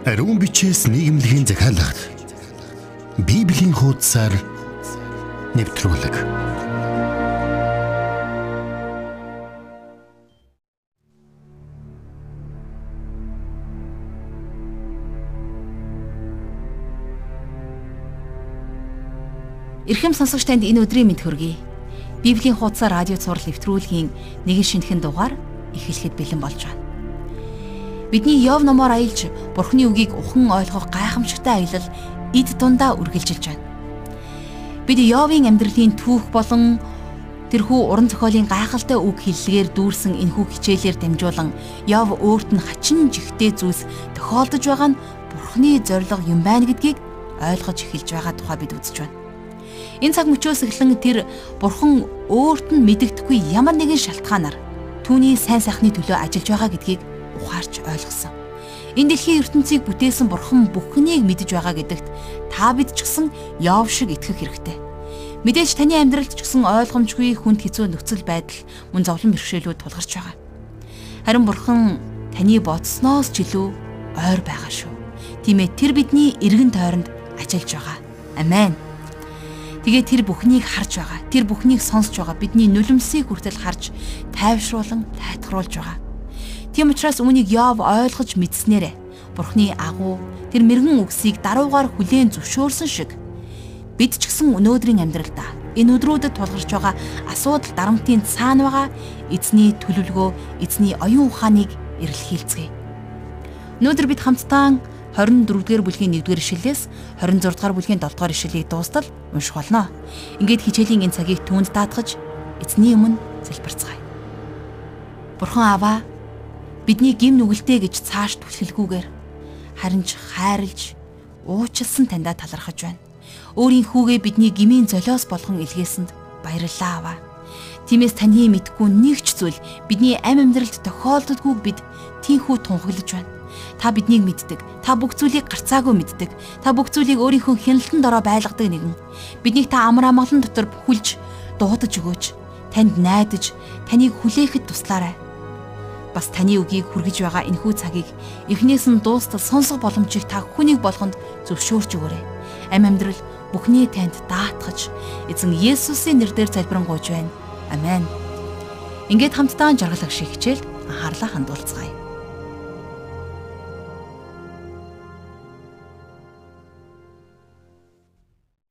Ариун бичээс нийгэмлэгийн захиалгад Библийн хуудасаар нэвтрүүлэг. Ирхэм сонсогч танд энэ өдрийн мэд хүргэе. Библийн хуудасаар радио цаурал нэвтрүүлгийн нэгэн шинэхэн дугаар эхлэхэд бэлэн болж байна. Бидний Йов номоор аялж Бурхны үгийг ухан ойлгох гайхамшигтай аялал эд дундаа үргэлжилж байна. Бид Йовын амьдралын түүх болон тэрхүү уран зохиолын гайхалтай үг хэллэгээр дүүрсэн энэхүү хичээлээр дамжуулан Йов өөрт нь хачин жигтэй зүйлс тохиолдож байгаа нь Бурхны зориг юм байна гэдгийг ойлгож эхэлж байгаа тухай бид үзэж байна. Энэ цаг мөчөөс эхлэн тэр Бурхан өөрт нь мэдэгдэхгүй ямар нэгэн шалтгаанаар түүний сайн сайхны төлөө ажиллаж байгаа гэдгийг ухаарч ойлгосон. Энэ дэлхийн ертөнцийг бүтээсэн бурхан бүхнийг мэдэж байгаа гэдэгт та бид ч гэсэн Йов шиг итгэх хэрэгтэй. Мэдээж таны амьдралд ч гэсэн ойлгомжгүй хүнд хэцүү нөхцөл байдал мөн зовлон бэрхшээлүүд тулгарч байгаа. Харин бурхан таны бодсноос ч илүү ойр байгаа шүү. Тийм ээ тэр бидний эргэн тойронд ажиллаж байгаа. Амен. Тэгээ тэр бүхнийг харж байгаа. Тэр бүхнийг сонсож байгаа. Бидний нулимсыг хүртэл харж тайвшруулан тайтгаруулж байгаа. Тийм учраас үүнийг Йов ойлгож мэдснээрээ Бурхны агуу тэр мэрэгэн үгсийг даруугаар хүлээн зөвшөөрсөн шиг бид ч гэсэн өнөөдрийн амьдралдаа энэ өдрүүдэд тулгарч байгаа асуудал дарамтын цаана байгаа эзний төлөвлөгөө, эзний оюун ухааныг эрэлхийлцгээе. Өнөөдөр бид хамтдаа 24-р бүлгийн 1-р ишлэлээс 26-р бүлгийн 7-р ишлэлийг дуустал унших болно. Ингээд хичээлийн энэ цагийг түүнд даатгаж эзний өмнө залбирцгаая. Бурхан Аваа бидний гим нүгэлтэй гэж цааш түлхэлгүйгээр харин ч хайрлж уучлсан таньда талархаж байна. Өөрийн хүүгээ бидний гмийн золиос болгон илгээсэнд баярлалаа аваа. Тиймээс таны мэдгүй нэг ч зүйл бидний амь амьдралд тохиолддоггүйг бид тийхүү тунхаглаж байна. Та биднийг мэддэг. Та бүх зүйлийг гарцаагүй мэддэг. Та бүх зүйлийг өөрийнхөө хяналтанд ороо байлгадаг нэгэн. Биднийг та амар амгалан дотор бүхэлж дуудаж өгөөч. Танд найдаж, таныг хүлээхэд туслаарай бас таны үгийг хүргэж байгаа энэхүү цагийг эхнээс нь дуустал сонсох боломжийг та хүнийг болгонд зөвшөөрч өгөөрэй. Ам амьдрал бүхний танд даатгаж эзэн Есүсийн нэрээр залбирanгуйж байна. Амен. Ингээд хамтдаа жаргалах шиг хичээл анхаарлаа хандуулцгаая.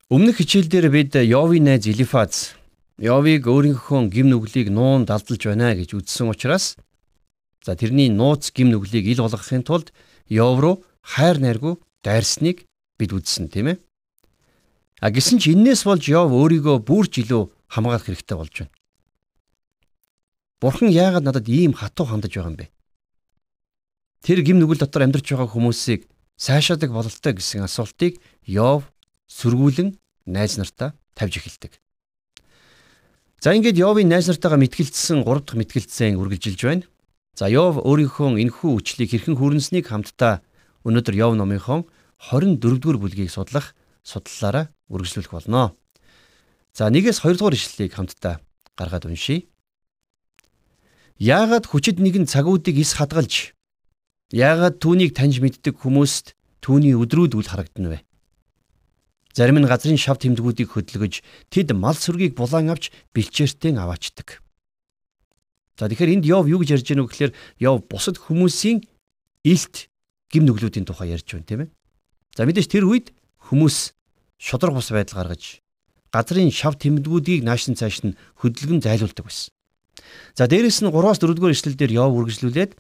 Өмнөх хичээлдэр бид Йовын найз Элифаз Йовыг өөрийнхөө гим нүглийг нуун далдалж байна гэж үзсэн учраас За тэрний нууц гим нүглийг ил болгохын тулд Йов руу хайр найргүй дайрсныг бид үзсэн тийм ээ. А гисэн ч энээс болж Йов өөрийгөө бүрч илүү хамгаалах хэрэгтэй болж байна. Бурхан яагаад надад ийм хатуу хандаж байгаа юм бэ? Тэр гим нүгэл дотор амьдарч байгаа хүмүүсийг сайшаадаг бололтой гэсэн асуултыг Йов сөргүүлэн найз нартаа тавьж эхэлдэг. За ингээд Йовын найз нартайгаа мэтгэлцсэн 3 дахь мэтгэлцэн үргэлжилж байна. За Йов өөрийнхөө энэхүү үчлийг хэрхэн хүрнэснийг хамтдаа өнөөдөр Йов номынхон 24-р бүлгийг судлах судлалаараа үргэлжлүүлэх болно. За 1-ээс 2 дугаар ишлэлийг хамтдаа гаргаад уншийе. Яагаад хүчит нэгэн цагуудыг ис хадгалж яагаад түүнийг таньж мэддэг хүмүүст түүний өдрүүд үл харагдана вэ? Зарим нь газрын шав тэмдгүүдийг хөдөлгөж тэд мал сүргийг булаан авч бэлчээртэн аваачдаг. За тэгэхээр энд Йов юу гэж ярьж байна вэ гэхээр Йов бусад хүмүүсийн илт гим нүглүүдийн тухай ярьж байна тийм ээ. За мэдээж тэр үед хүмүүс шодрог бус байдал гаргаж газрын шав тэмдгүүдийг наашин цааш нь хөдөлгөн зайлуулдаг байсан. За дээрэс нь 3-аас 4-р эшлэлдэр Йов үргэлжлүүлээд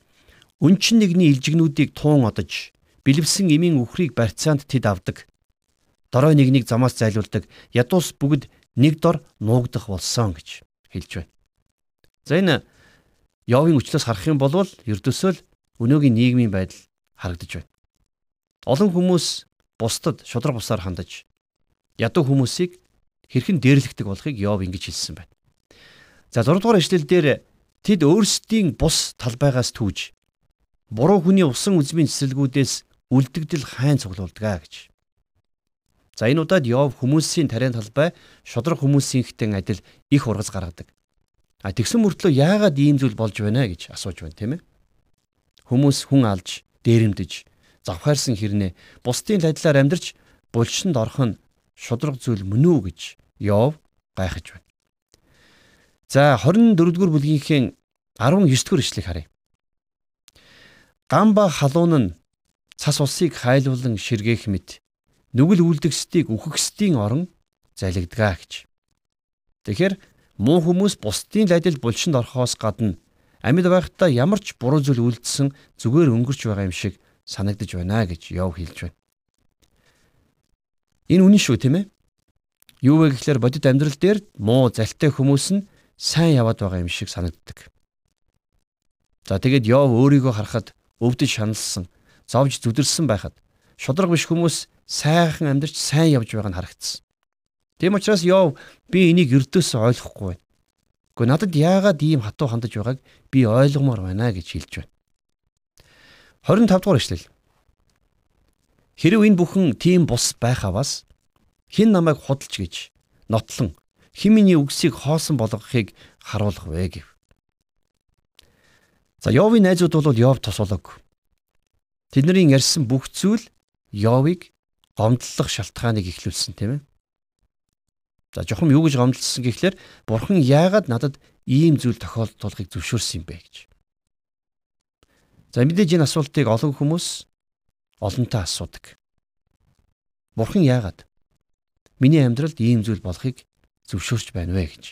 өнчин нэгний илжигнүүдийг туун одож бэлэвсэн эмийн үхрийг барьцаанд тэд авдаг. Дорой нэгнийг замаас зайлуулдаг. Ядуус бүгд нэг дор нуугдах болсон гэж хэлж байна. За энэ Йовын өчлөөс харах юм бол ердөөсөө л өнөөгийн нийгмийн байдал харагдаж байна. Олон хүмүүс бусдад шудраг бусаар хандаж ядуу хүмүүсийг хэрхэн дээрлэгдэг болохыг Йов ингэж хэлсэн байна. За 6 дугаар эшлэлдэр тэд өөрсдийн бус талбайгаас түүж буруу хүний усан үзмийн цэцэрлэгүүдээс үлдэгдэл хайн цуглуулдаг гэж. За энэ удаад Йов хүмүүсийн тариан талбай шудраг хүмүүсийн хтэн адил их ургаз гаргадаг. А тэгсэн мөртлөө яагаад ийм зүйл болж байна гэж асууж байна тийм ээ. Хүмүүс хүн алж, дээрэмдэж, завхаарсан хэрнээ бусдын ладлаар амьдарч булчинд орох нь шудраг зүйл мөн үү гэж Йов гайхаж байна. За 24-р бүлгийнхээ 19-р ишлэгийг харъя. Гам ба халуун нь цас усыг хайлуулан ширгээх мэт нүгэл үлдгэсдийг үхэгсдийн орон залгидгаа гэж. Тэгэхээр муу хүмүүс бусдын ладил булчинд орохоос гадна амьд байхдаа ямар ч буруу зүйл үлдсэн зүгээр өнгөрч байгаа юм шиг санагдаж байна гэж Йов хэлж байна. Энэ үнэн шүү тийм ээ. Юу вэ гэхээр бодит амьдрал дээр муу залтай хүмүүс нь сайн яваад байгаа юм шиг санагддаг. За тэгээд Йов өөрийгөө харахад өвдөж шаналсан, зовж зүдэрсэн байхад шудраг биш хүмүүс сайхан амьдарч сайн явж байгааг нь харагдсан. Тийм учраас Йов би энийг өрдөөс ойлгохгүй байна. Гэхдээ надад яагаад ийм хатуу хандаж байгааг би ойлгомоор байна гэж хэлж байна. 25 дугаар эшлэл. Хэрв энэ бүхэн тийм бус байх аваас хэн намайг худалж гэж нотлон химиний үгсийг хоосон болгохыг харуулах вэ гэв. За Йовын найзууд бол Йов тосолог. Тэдний ярьсан бүх зүйл Йовыг гомдлох шалтгааныг ихлүүлсэн тийм ээ. За жохом юу гэж гомдлсон гэхлээр бурхан яагаад надад ийм зүйл тохиолдуулахыг зөвшөөрсөн юм бэ гэж. За мэдээж энэ асуултыг олон хүмүүс олонтаа асуудаг. Бурхан яагаад миний амьдралд ийм зүйл болохыг зөвшөөрч байна вэ гэж.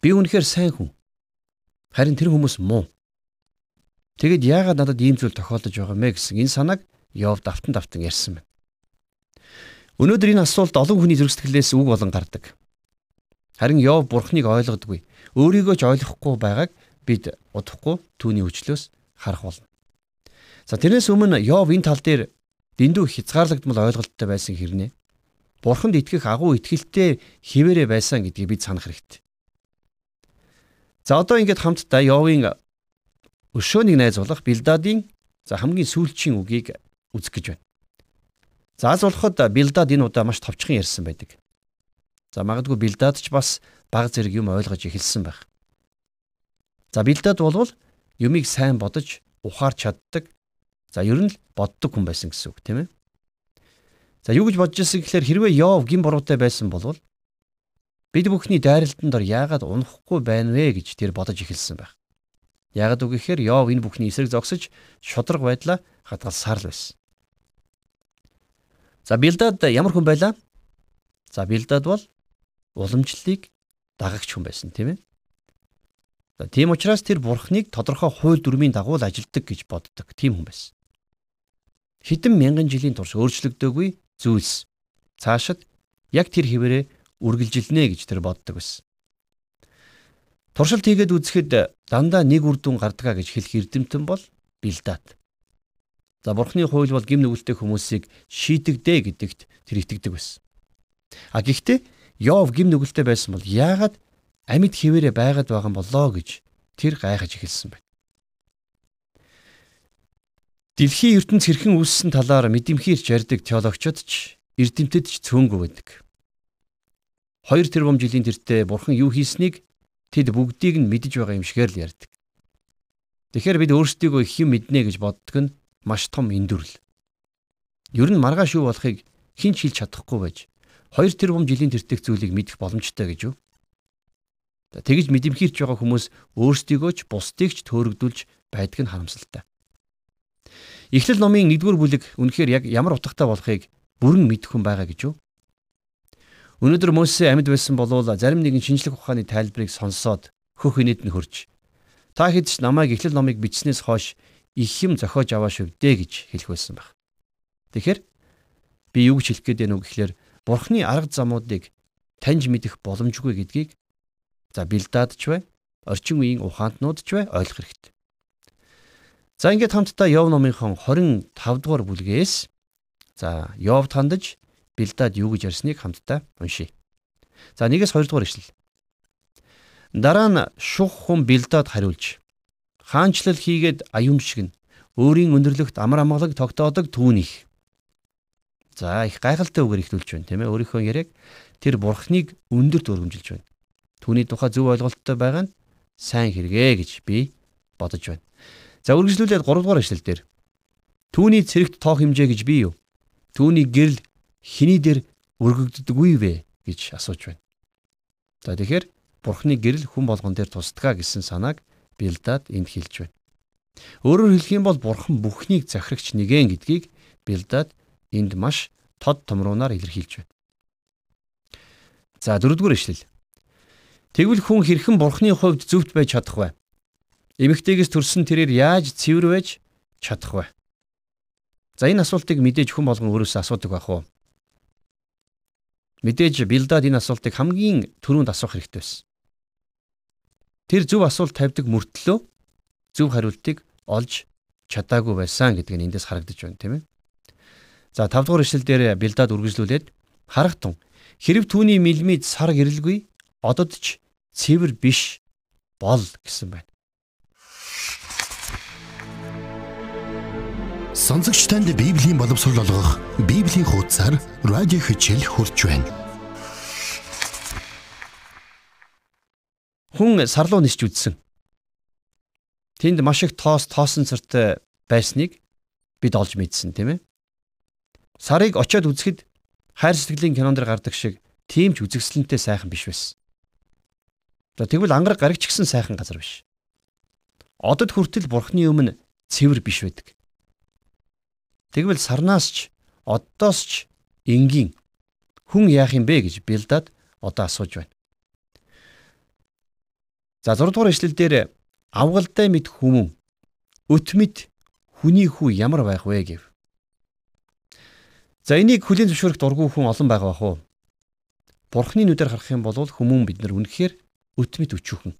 Би үнэхээр сайн хүн. Харин тэр хүмүүс муу. Тэгэд яагаад надад ийм зүйл тохиолдож байгаа мэ гэсэн энэ санааг Йов давтан давтан ярьсан байна. Өнөөдөр энэ асуулт олон хүний зөрсгөлээс үг болон гардаг. Харин Йов бурхныг ойлгодгүй, өөрийгөө ч ойлгохгүй байгааг бид удахгүй түүний өчлөөс харах болно. За тэрнээс өмнө Йов энэ тал дээр дэндүү хязгаарлагдмал ойлголттой байсан хэрнээ. Бурханд итгэх агуу итгэлтэй хിവэрэ байсан гэдгийг бид санах хэрэгтэй. За одоо ингээд хамтдаа Йовын өшөөнийг найзуулах Билдадын за хамгийн сүүлчийн үгийг үзэх гэж байна. За аз болоход Билдад энэ удаа маш товчхон ярьсан байдаг. За магадгүй Билдад ч бас баг зэрэг юм ойлгож эхэлсэн байх. За Билдад болвол юмыг сайн бодож ухаарч чаддаг. За ер нь л боддог хүн байсан гэсэн үг тийм ээ. За юу гэж бодож ирсэн гэхээр хэрвээ Йов гин буруутай байсан бол Бид бүхний дайралтанд ор яагаад унахгүй байна вэ гэж тэр бодож эхэлсэн байх. Яагаад үг гэхээр Йов энэ бүхний эсрэг зогсож шудраг байдлаа хадгалсаар л байсан. За Билдад ямар хүн байлаа? За Билдад бол уламжлалыг дагагч хүн байсан тийм ээ. За тийм учраас тэр бурхныг тодорхой хууль дүрмийн дагуу л ажилтдаг гэж боддог тийм хүн байсан. Хэдэн мянган жилийн турш өөрчлөгдөөгүй зүйлс цаашид яг тэр хിവэрээ үргэлжилнэ гэж тэр боддог байсан. Туршилт хийгээд үзэхэд дандаа нэг үр дүн гардгаа гэж хэлэх эрдэмтэн бол Билдад. За бурхны хууль бол гим нүгэлтэй хүмүүсийг шийдэгдэ гэдэгт тэр итгэдэг байсан. А гэхдээ Йов гим нүгэлтэй байсан бол яагаад амьд хിവэрэ байгаад байгаа юм болоо гэж тэр гайхаж эхэлсэн байна. Дэлхийн ертөнц хэрхэн үүссэн талаар мэдэмхийрч ярьдаг теологчид ч эрдэмтэд ч цөөнгөө байдаг. 2 тэрбум жилийн тэртээ бурхан юу хийснийг тэд бүгдийг нь мэдэж байгаа юм шигээр л ярьдаг. Тэгэхээр бид өөрсдийгөө юм мэднэ гэж боддог нь маш том эндүрл. Ер нь маргааш юу болохыг хэн ч хэлж чадахгүй байж 2 тэрбум жилийн тэртэх зүйлийг мэдэх боломжтой гэж юу? Тэгж мэдэмхийрч байгаа хүмүүс өөрсдийгөө ч бусдыг ч төөрөгдүүлж байдг нь харамсалтай. Эхлэл номын 1-р бүлэг үнэхээр яг ямар утгатай болохыг бүрэн мэдэх хүн байгаа гэж юу? Өнөөдөр Мосе амьд байсан болвол зарим нэгэн шинжлэх ухааны тайлбарыг сонсоод хөх инээд нь хөрж та хэд ч намайг эхлэл номыг бичснээс хойш их юм зохиож аваа шивдэ гэж хэлэх байсан баг. Тэгэхээр би юу гэж хэлэх гээд байна вэ гэхээр Бурхны арга замуудыг таньж мэдэх боломжгүй гэдгийг за Билдад ч бай, орчин үеийн ухаантнууд ч бай ойлгох хэрэгтэй. За ингээд хамтдаа Йов номынхон 25 дугаар бүлгээс за Йовд хандаж Билдад юу гэж ярьсныг хамтдаа уншийе. За 1-ээс 2 дугаар ишлэл. Дараа нь шух хүн Билдад хариулж хаанчлал хийгээд аюумшигнэ. Өөрийн өндөрлөгт амар амгалаг тогтоодог түүнийх. За их гайхалтай үгээр ихлүүлж байна тийм ээ. Өөрийнхөө яриаг тэр бурхныг өндөрт өргөмжилж байна. Түүний тухай зөв ойлголттой байгаа нь сайн хэрэгэ гэж би бодож байна. За үргэлжлүүлээд 3 дугаар ишлэл дээр Түүний цэрэгт тоох хэмжээ гэж бий юу? Түүний гэрэл хиний дээр өргөгддөггүй вэ гэж асууж байна. За тэгэхээр Бурхны гэрэл хүн болгон дээр тусдгаа гэсэн санааг Билдад энд хэлж байна. Өөрөөр хэлэх юм бол Бурхан бүхнийг захирагч нэгэн гэдгийг Билдад энд маш тод томруунаар илэрхийлж байна. За дөрөвдүгээр ишлэл. Тэгвэл хүн хэрхэн Бурхны хувьд зөвхт байж чадах вэ? Эмэгтэйгээс төрсөн тэрээр яаж цэвэр байж чадах вэ? За энэ асуултыг мэдээж хүн болгон өөрөөсөө асуудаг байх уу? Мэдээж Билдад энэ асуултыг хамгийн түрүүнд асуух хэрэгтэй байсан. Тэр зөв асуулт тавьдаг мөртлөө зөв хариултыг олж чадаагүй байсан гэдэг нь эндээс харагдаж байна тийм ээ. За 5 дугаар ишлэл дээр Билдад үргэлжлүүлээд харахтун хэрв түүний мэлмид сар гэрэлгүй ододч цэвэр биш бол гэсэн байна. Сонсогч танд Библийн боловсрол олгох Библийн хуудасар радио хичээл хурж байна. Хүн сарлуу нисч үзсэн. Тэнд маш их тоос тоосон цартай байсныг бид олж мэдсэн тийм ээ. Сарыг очиод үзэхэд хайр сэтгэлийн кинон дэр гардаг шиг тийм ч үзэгсэлэнтэй сайхан биш байсан. За тэгвэл ангараг гарагч гисэн сайхан газар биш. Одод хүртэл бурхны өмнө цэвэр биш байдаг. Тэгвэл сарнаас ч оддоос ч энгийн хүн яах юм бэ гэж Билдад одоо асууж байна. За 6 дугаар эшлэл дээр авгалтай мэд хүмүүн өт мэд хүний хүү ямар байх вэ гэв. За энийг хүлийн зөвшөөрөх дургүй хүн олон байгаа бах уу? Бурхны нүдээр харах юм бол хүмүүн бид нар үнэхээр өтмөд өчүүхэн.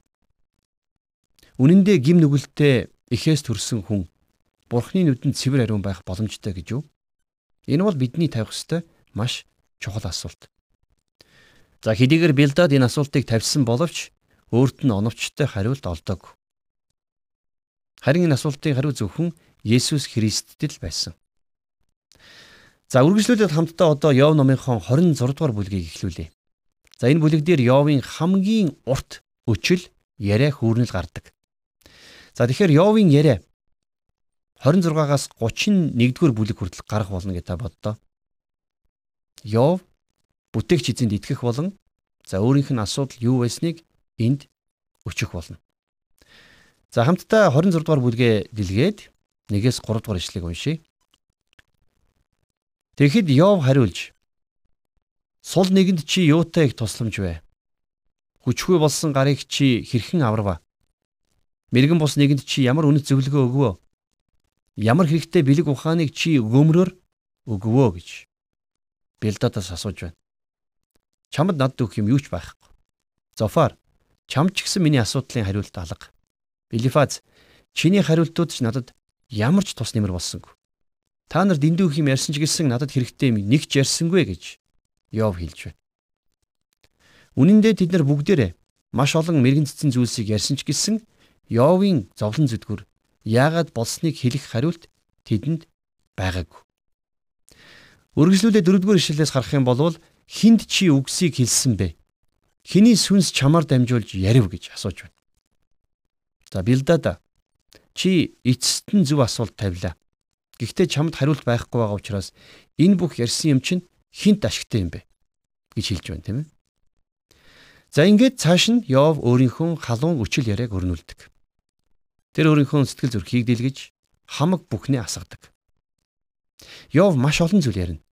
Үнэн дээр гим нүгэлтэй эхээс төрсэн хүн Бурхны нүдэнд цэвэр ариун байх боломжтой гэж юу? Энэ бол бидний тавих ёстой маш чухал асуулт. За хэдийгээр Билдад энэ асуултыг тавьсан боловч өөрт нь оновчтой хариулт олдог. Харин энэ асуултын хариу зөвхөн Есүс Христэд л байсан. За үргэлжлүүлээд хамтдаа одоо Йов номынхон 26 дугаар бүлгийг эхлүүлье. За энэ бүлэг дээр Йовын хамгийн урт өчил яриа хүүрнэл гардаг. За тэгэхээр Йовын яриа 26-аас 31-р бүлэг хүртэл гарах болно гэж та боддоо. Йов бүтээгч эзэнд итгэх болон за өөрийнх нь асуудал юу байсныг энд өчөх болно. За хамтдаа 26 дугаар бүлгээ дэлгээд 1-ээс 3 дугаар ишлэгийг уншийе. Тэгэхэд Йов хариулж Сул нэгэнд чи юутай их тусламж вэ? Хүчгүй болсон гарыг чи хэрхэн аварва? Мэргэн бус нэгэнд чи ямар үнэт зөвлөгөө өгвөө? Ямар хэрэгтэй бэлэг ухааныг чи өгөөмрөөр өгвөө гэж Билдадаас асууж байна. Чамд надд өгөх юм юу ч байхгүй. Зофар, чам ч гэсэн миний асуудлын хариулт алга. Билифаз, чиний хариултууд ч надад ямар ч тус нэмэр болсонгүй. Та нар дэндүү их юм ярьсан ч гэсэн надад хэрэгтэй юм нэг ч ярьсангүй гэж Йов хэлж байна. Үнэн дээр тэд нар бүгдээрээ маш олон мэрэгэн цэцэн зүйлсийг ярьсан ч гэсэн Йовын зовлон зүдгүр яагаад болсныг хэлэх хариулт тэдэнд байгаагүй. Үргэлжлүүлээ дөрөвдүгээр ишлэлээс харах юм бол хинд чи үгсийг хэлсэн бэ? Хиний сүнс чамаар дамжуулж ярив гэж асууж байна. За Билдада чи эцэст нь зөв асуулт тавилаа. Гэхдээ чамд хариулт байхгүй байгаа учраас энэ бүх ярьсан юм чинь хинт ашигтай юм бэ гэж хэлж байна тийм ээ. За ингээд цааш нь Йов өөрийнхөө халуун өчил яриаг өрнүүлдэг. Тэр өөрийнхөө сэтгэл зүрхийг дэлгэж хамаг бүхнээ асгадаг. Йов маш олон зүйл ярина.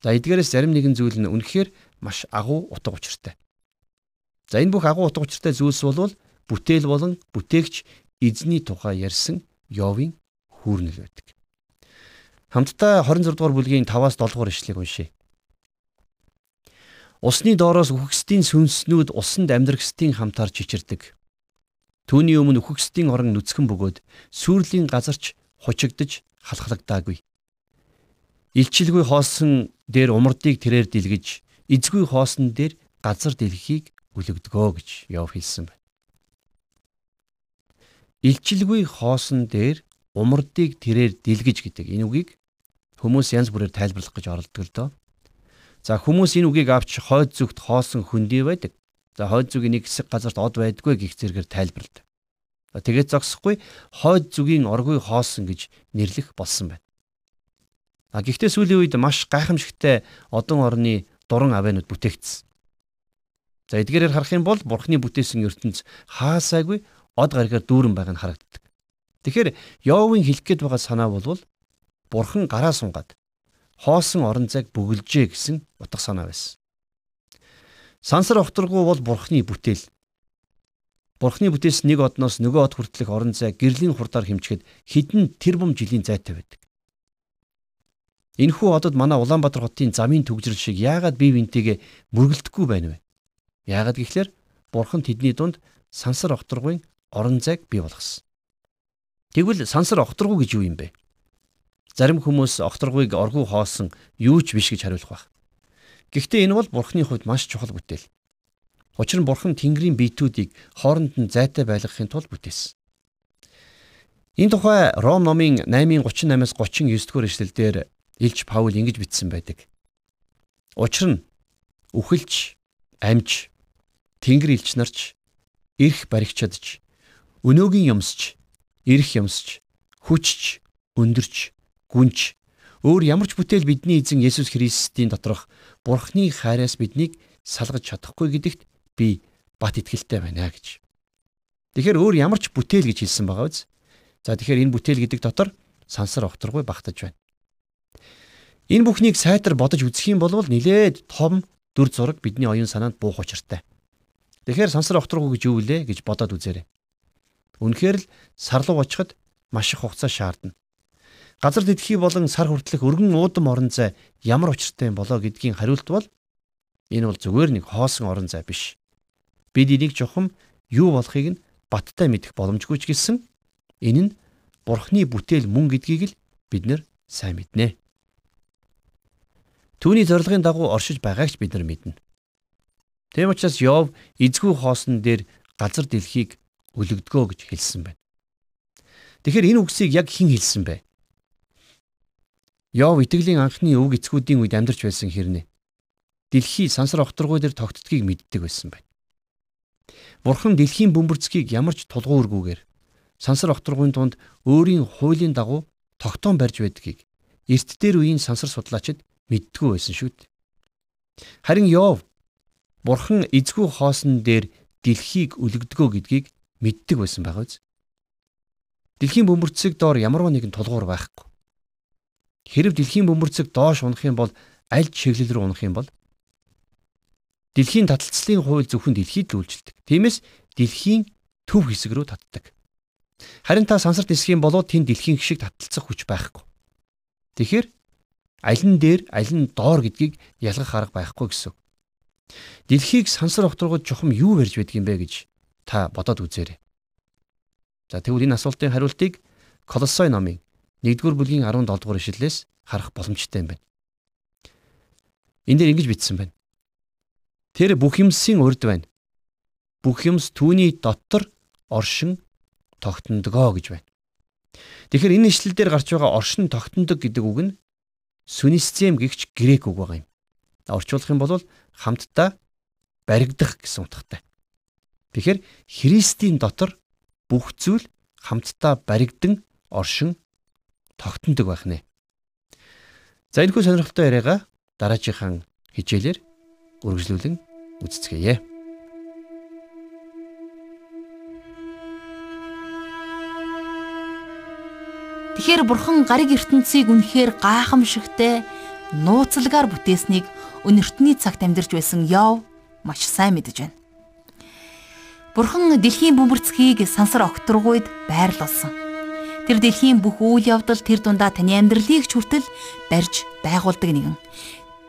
За эдгээрээс зарим нэгэн зүйл нь үнэхээр маш агуу утга учиртай. За энэ бүх агуу утга учиртай зүйлс бол бүтээл болон бүтээгч эзний тухай ярьсан Йовын хүүрнэл байдаг. Хамтдаа 26 дугаар бүлгийн 5-аас 7 дугаар ишлэгийг уншийе. Усны доороос үхгсдийн сүнснүүд усанд амьдрахстын хамтаар чичирдэг. Түүний өмнө үхгсдийн орон нүцгэн бөгөөд сүрлийн газарч хучигдж халахлагдаагүй. Илчилгүй хоосон дээр умардыг тэрээр дэлгэж, эзгүй хоосон дээр газар дэлхийг үлэгдгөө гэж Йов хэлсэн байна. Илчилгүй хоосон дээр умардыг тэрээр дэлгэж гэдэг энэ үгийг хүмүүс янз бүрээр тайлбарлах гэж оролдог л доо. За хүмүүс энэ үгийг авч хойд зүгт хоосон хөндий байдаг. За хойд зүгийн нэг хэсэг газарт од байдгүй гих зэрэгээр тайлбарладаг. Тэгээд зогсохгүй хойд зүгийн оргүй хоосон гэж нэрлэх болсон байна. А гэхдээ сүүлийн үед маш гайхамшигтай одон орны дуран авэнууд бүтээгдсэн. За эдгээрээр харах юм бол бурхны бүтээсэн ертөнц хаасаагүй од гаригаар дүүрэн байгаа нь харагддаг. Тэгэхээр Йовын хэлэх гээд байгаа санаа бол бурхан гараа сунгаад хоосон орон зайг бүгэлжээ гэсэн утга санаа байсан. Сансар огторгуу бол бурхны бүтээл. Бурхны бүтээс нэг одноос нөгөө од хүртэлх орон зай гэрлийн хурдаар хэмчихэд хідэн тэрбум жилийн зайтай байдаг. Энэхүү одод манай Улаанбаатар хотын замын төгжрөл шиг яагаад бие биентэйгээ мөргөлдөхгүй байна вэ? Яагаад гэвэл Бурхан тэдний дунд сансар огторгуйн орон зайг бий болгосон. Тэгвэл сансар огторгуй гэж юу юм бэ? Зарим хүмүүс огторгуйг оргуу хоосон юу ч биш гэж хариулах баг. Гэхдээ энэ бол Бурханы хувьд маш чухал бүтээл. Учир нь Бурхан Тэнгэрийн биетүүдийг хооронд нь зайтай байлгахын тулд бүтээсэн. Энэ тухай Ром номын 8:38-аас 39 дугаар эшлэлдэр Илч Паул ингэж бичсэн байдаг. Учир нь үхэлж, амж, тэнгэр илч нарч, эрх баригчадж, өнөөгийн юмсч, эрх юмсч, хүчч, өндөрч, гүнч өөр ямар ч бүтээл бидний эзэн Есүс Христийн доторх Бурхны хайраас биднийг салгаж чадахгүй гэдэгт би бат итгэлтэй байна гэж. Тэгэхээр өөр ямар ч бүтээл гэж хэлсэн байгаа биз? За тэгэхээр энэ бүтээл гэдэг дотор сансар огторгүй багтаж байна. Энэ бүхнийг сайтар бодож үзэх юм бол нилээд том дүр зураг бидний оюун санаанд буух учиртай. Тэгэхээр сансар огторгүй гэж юу вэ гэж бодоод үзээрэй. Үнэхээр л сарлуу очиход маш их хугацаа шаардна. Газар дэлхий болон сар хүртэлх өргөн уудам орон зай ямар учиртай юм болоо гэдгийн хариулт бол энэ бол зүгээр нэг хоосон орон зай биш. Бид энийг жохом юу болохыг нь баттай мэдэх боломжгүй ч гэсэн энэ нь Бурхны бүтээл мөн гэдгийг л бид нэр сайн мэднэ. Түүний зорилгын дагуу оршиж байгааг ч бид нар мэднэ. Тэм учраас Йов эзгүй хоосон дээр газар дэлхийг өлөгдгөө гэж хэлсэн байна. Тэгэхээр энэ үгсийг яг хэн хэлсэн бэ? Йов итгэлийн анхны өв эцгүүдийн үед амьдарч байсан хэрнээ. Дэлхий сансар огторгой дээр тогтдгийг мэддэг байсан байна. Бурхан дэлхийн бөмбөрцгийг ямар ч тулгуургүйгээр сансар огторгойн тунд өөрийн хуулийн дагуу тогтоон барьж байдгийг эрт дээр үеийн сансар судлаачид мэддгүй байсан шүү дээ. Харин Йов Бурхан эзгүй хоосон дээр дэлхийг өлгдгөө гэдгийг мэддэг байсан байгаа биз? Дэлхийн бөмбөрцөг доор ямарваа нэгэн тулгуур байхгүй. Хэрв дэлхийн бөмбөрцөг доош унах юм бол аль чиглэл рүү унах юм бол дэлхийн таталцлын хууль зөвхөн дэлхийд л үйлчилдэг. Тиймээс дэлхийн төв хэсэг рүү татдаг. Харин та сансарт нисэх юм бол тэнд дэлхийн шиг таталцах хүч байхгүй. Тэгэхээр аль нь дээр аль нь доор гэдгийг ялгах арга байхгүй гэсэн. Дэлхийг сансар огторгож чухам юу барьж байдаг юм бэ гэж та бодоод үзээрэй. За тэгвэл энэ асуултын хариултыг Колосой номын 1-р бүлгийн 17 дугаар ишлэлээс харах боломжтой юм байна. Энд дээр ингэж бичсэн байна. Тэр бүх юмсын урд байна. Бүх юмс түүний дотор оршин тогтнодгоо гэж байна. Тэгэхээр энэ ишлэл дээр гарч байгаа оршин тогтнодог гэдэг үг нь сүнисцем гихч грек үг байгаа юм. Орчуулах юм бол хамтдаа баригдах гэсэн утгатай. Тэгэхээр Христийн дотор бүх зүйл хамтдаа баригдан оршин тогтнодог байх нэ. За энэхүү сонирхолтой яриагаа дараачихан хичээлээр үргэлжлүүлэн үздэцгээе. Тэгэхээр бурхан гариг ертөнцийг үнэхээр гайхамшигтай нууцлагаар бүтээснийг өнөртний цагт амьдарч байсан Йов маш сайн мэдэж байна. Бурхан дэлхийн бөмбөрцгийг сансар огторгуйд байрлуулсан. Тэр дэлхийн бүх үйл явдал тэр дундаа таны амьдралыг ч хүртэл барьж байгуулдаг нэгэн.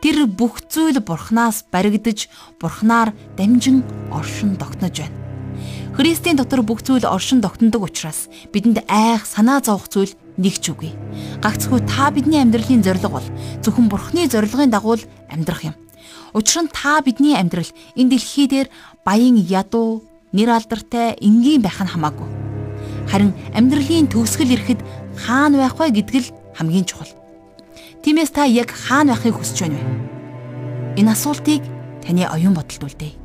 Тэр бүх зүйл бурхнаас баригдаж, бурхнаар дамжин оршин тогтнож байна. Христийн дотор бүх зүйл оршин тогтнодог учраас бидэнд айх санаа зовох зүйл нэг ч үгүй. Гагцхүү та бидний амьдралын зорилго бол зөвхөн Бурхны зорилгын дагуу амьдрах юм. Учир нь та бидний амьдрал энэ дэлхий дээр баян ядуу, нэр алдартай энгийн байх нь хамаагүй. Харин амьдралын төгсгөл ирэхэд хаана байх вэ гэдг л хамгийн чухал. Тиймээс та яг хаана байхыг хүсэж байна вэ? Энэ асуултыг таны оюун бодолд үлдээе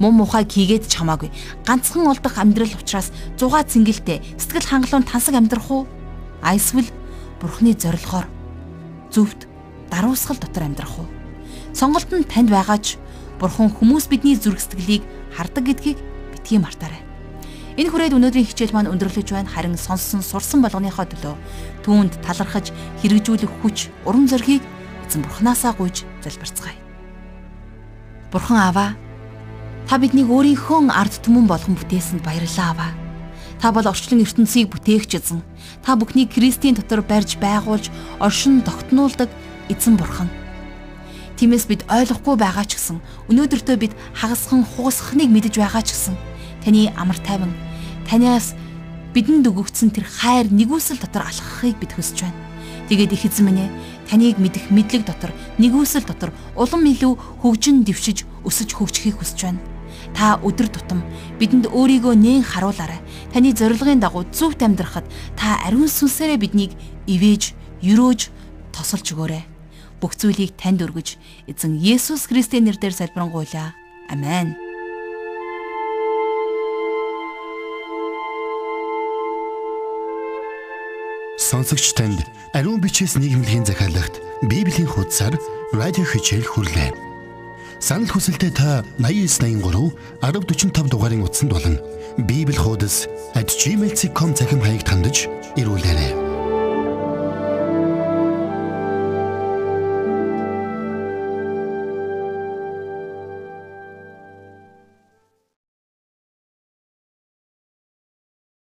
муу мухай хийгээд ч хамаагүй. Ганцхан олдох амьдрал учраас зугаа цэнгэлтэй сэтгэл хангалуун тансаг амьдрах уу? Айсвал Бурхны зорилгоор зөвхт даруусгал дотор амьдрах уу? Сонголт нь танд байгаач Бурхан хүмүүс бидний зүрх сэтгэлийг хардаг гэдгийг битгий мартаарай. Энэ хүрээд өнөөдрийн хичээл маань өндөрлөж байна. Харин сонссон сурсан болгоныхоо төлөө түүнд талархаж хэрэгжүүлэх хүч, урам зоригийг эзэн Бурханаасаа гуйж залбирцгаая. Бурхан Аава, та биднийг өөрийнхөө ард түмэн болгон бүтээсэнд баярлалаа аваа. Та бол орчлон ертөнцийг бүтээгч эзэн. Та бүхнийг Кристийн дотор барьж байгуулж, оршин тогтнуулдаг эзэн бурхан. Тиймээс бид ойлгохгүй байгаа ч гэсэн өнөөдөртөө бид хагасхан хугасхныг мэдэж байгаа ч гэсэн таны амар тайван танаас бидэнд өгөгдсөн тэр хайр нэгүсэл дотор алхахыг бид хүсэж байна. Тэгээд их эзэн минь ээ таныг мэдэх мэдлэг дотор нэгүсэл дотор улам илүү хөгжин дэвшиж өсөж хөгжихийг хүсэж байна. Та өдөр тутам бидэнд өөрийгөө нээн харуулаарай. Таны зорилгын дагуу зөвхт амьдрахад та ариун сүнсээрээ биднийг ивэж, юрөөж, тосолж өгөөрэй. Бүх зүйлийг танд өргөж, эзэн Есүс Христийн нэрээр залбирanгуйлаа. Амен. Сонсогч танд ариун бичээс нийгэмлэгийн захиалагт Библийн хуудасар радио хичээл хүрлээ. Санал хүсэлтээ та 8983 1045 дугаарын утсанд болон Библи хуудас @gmail.com захим хаягт хандаж ирүүлээрэй.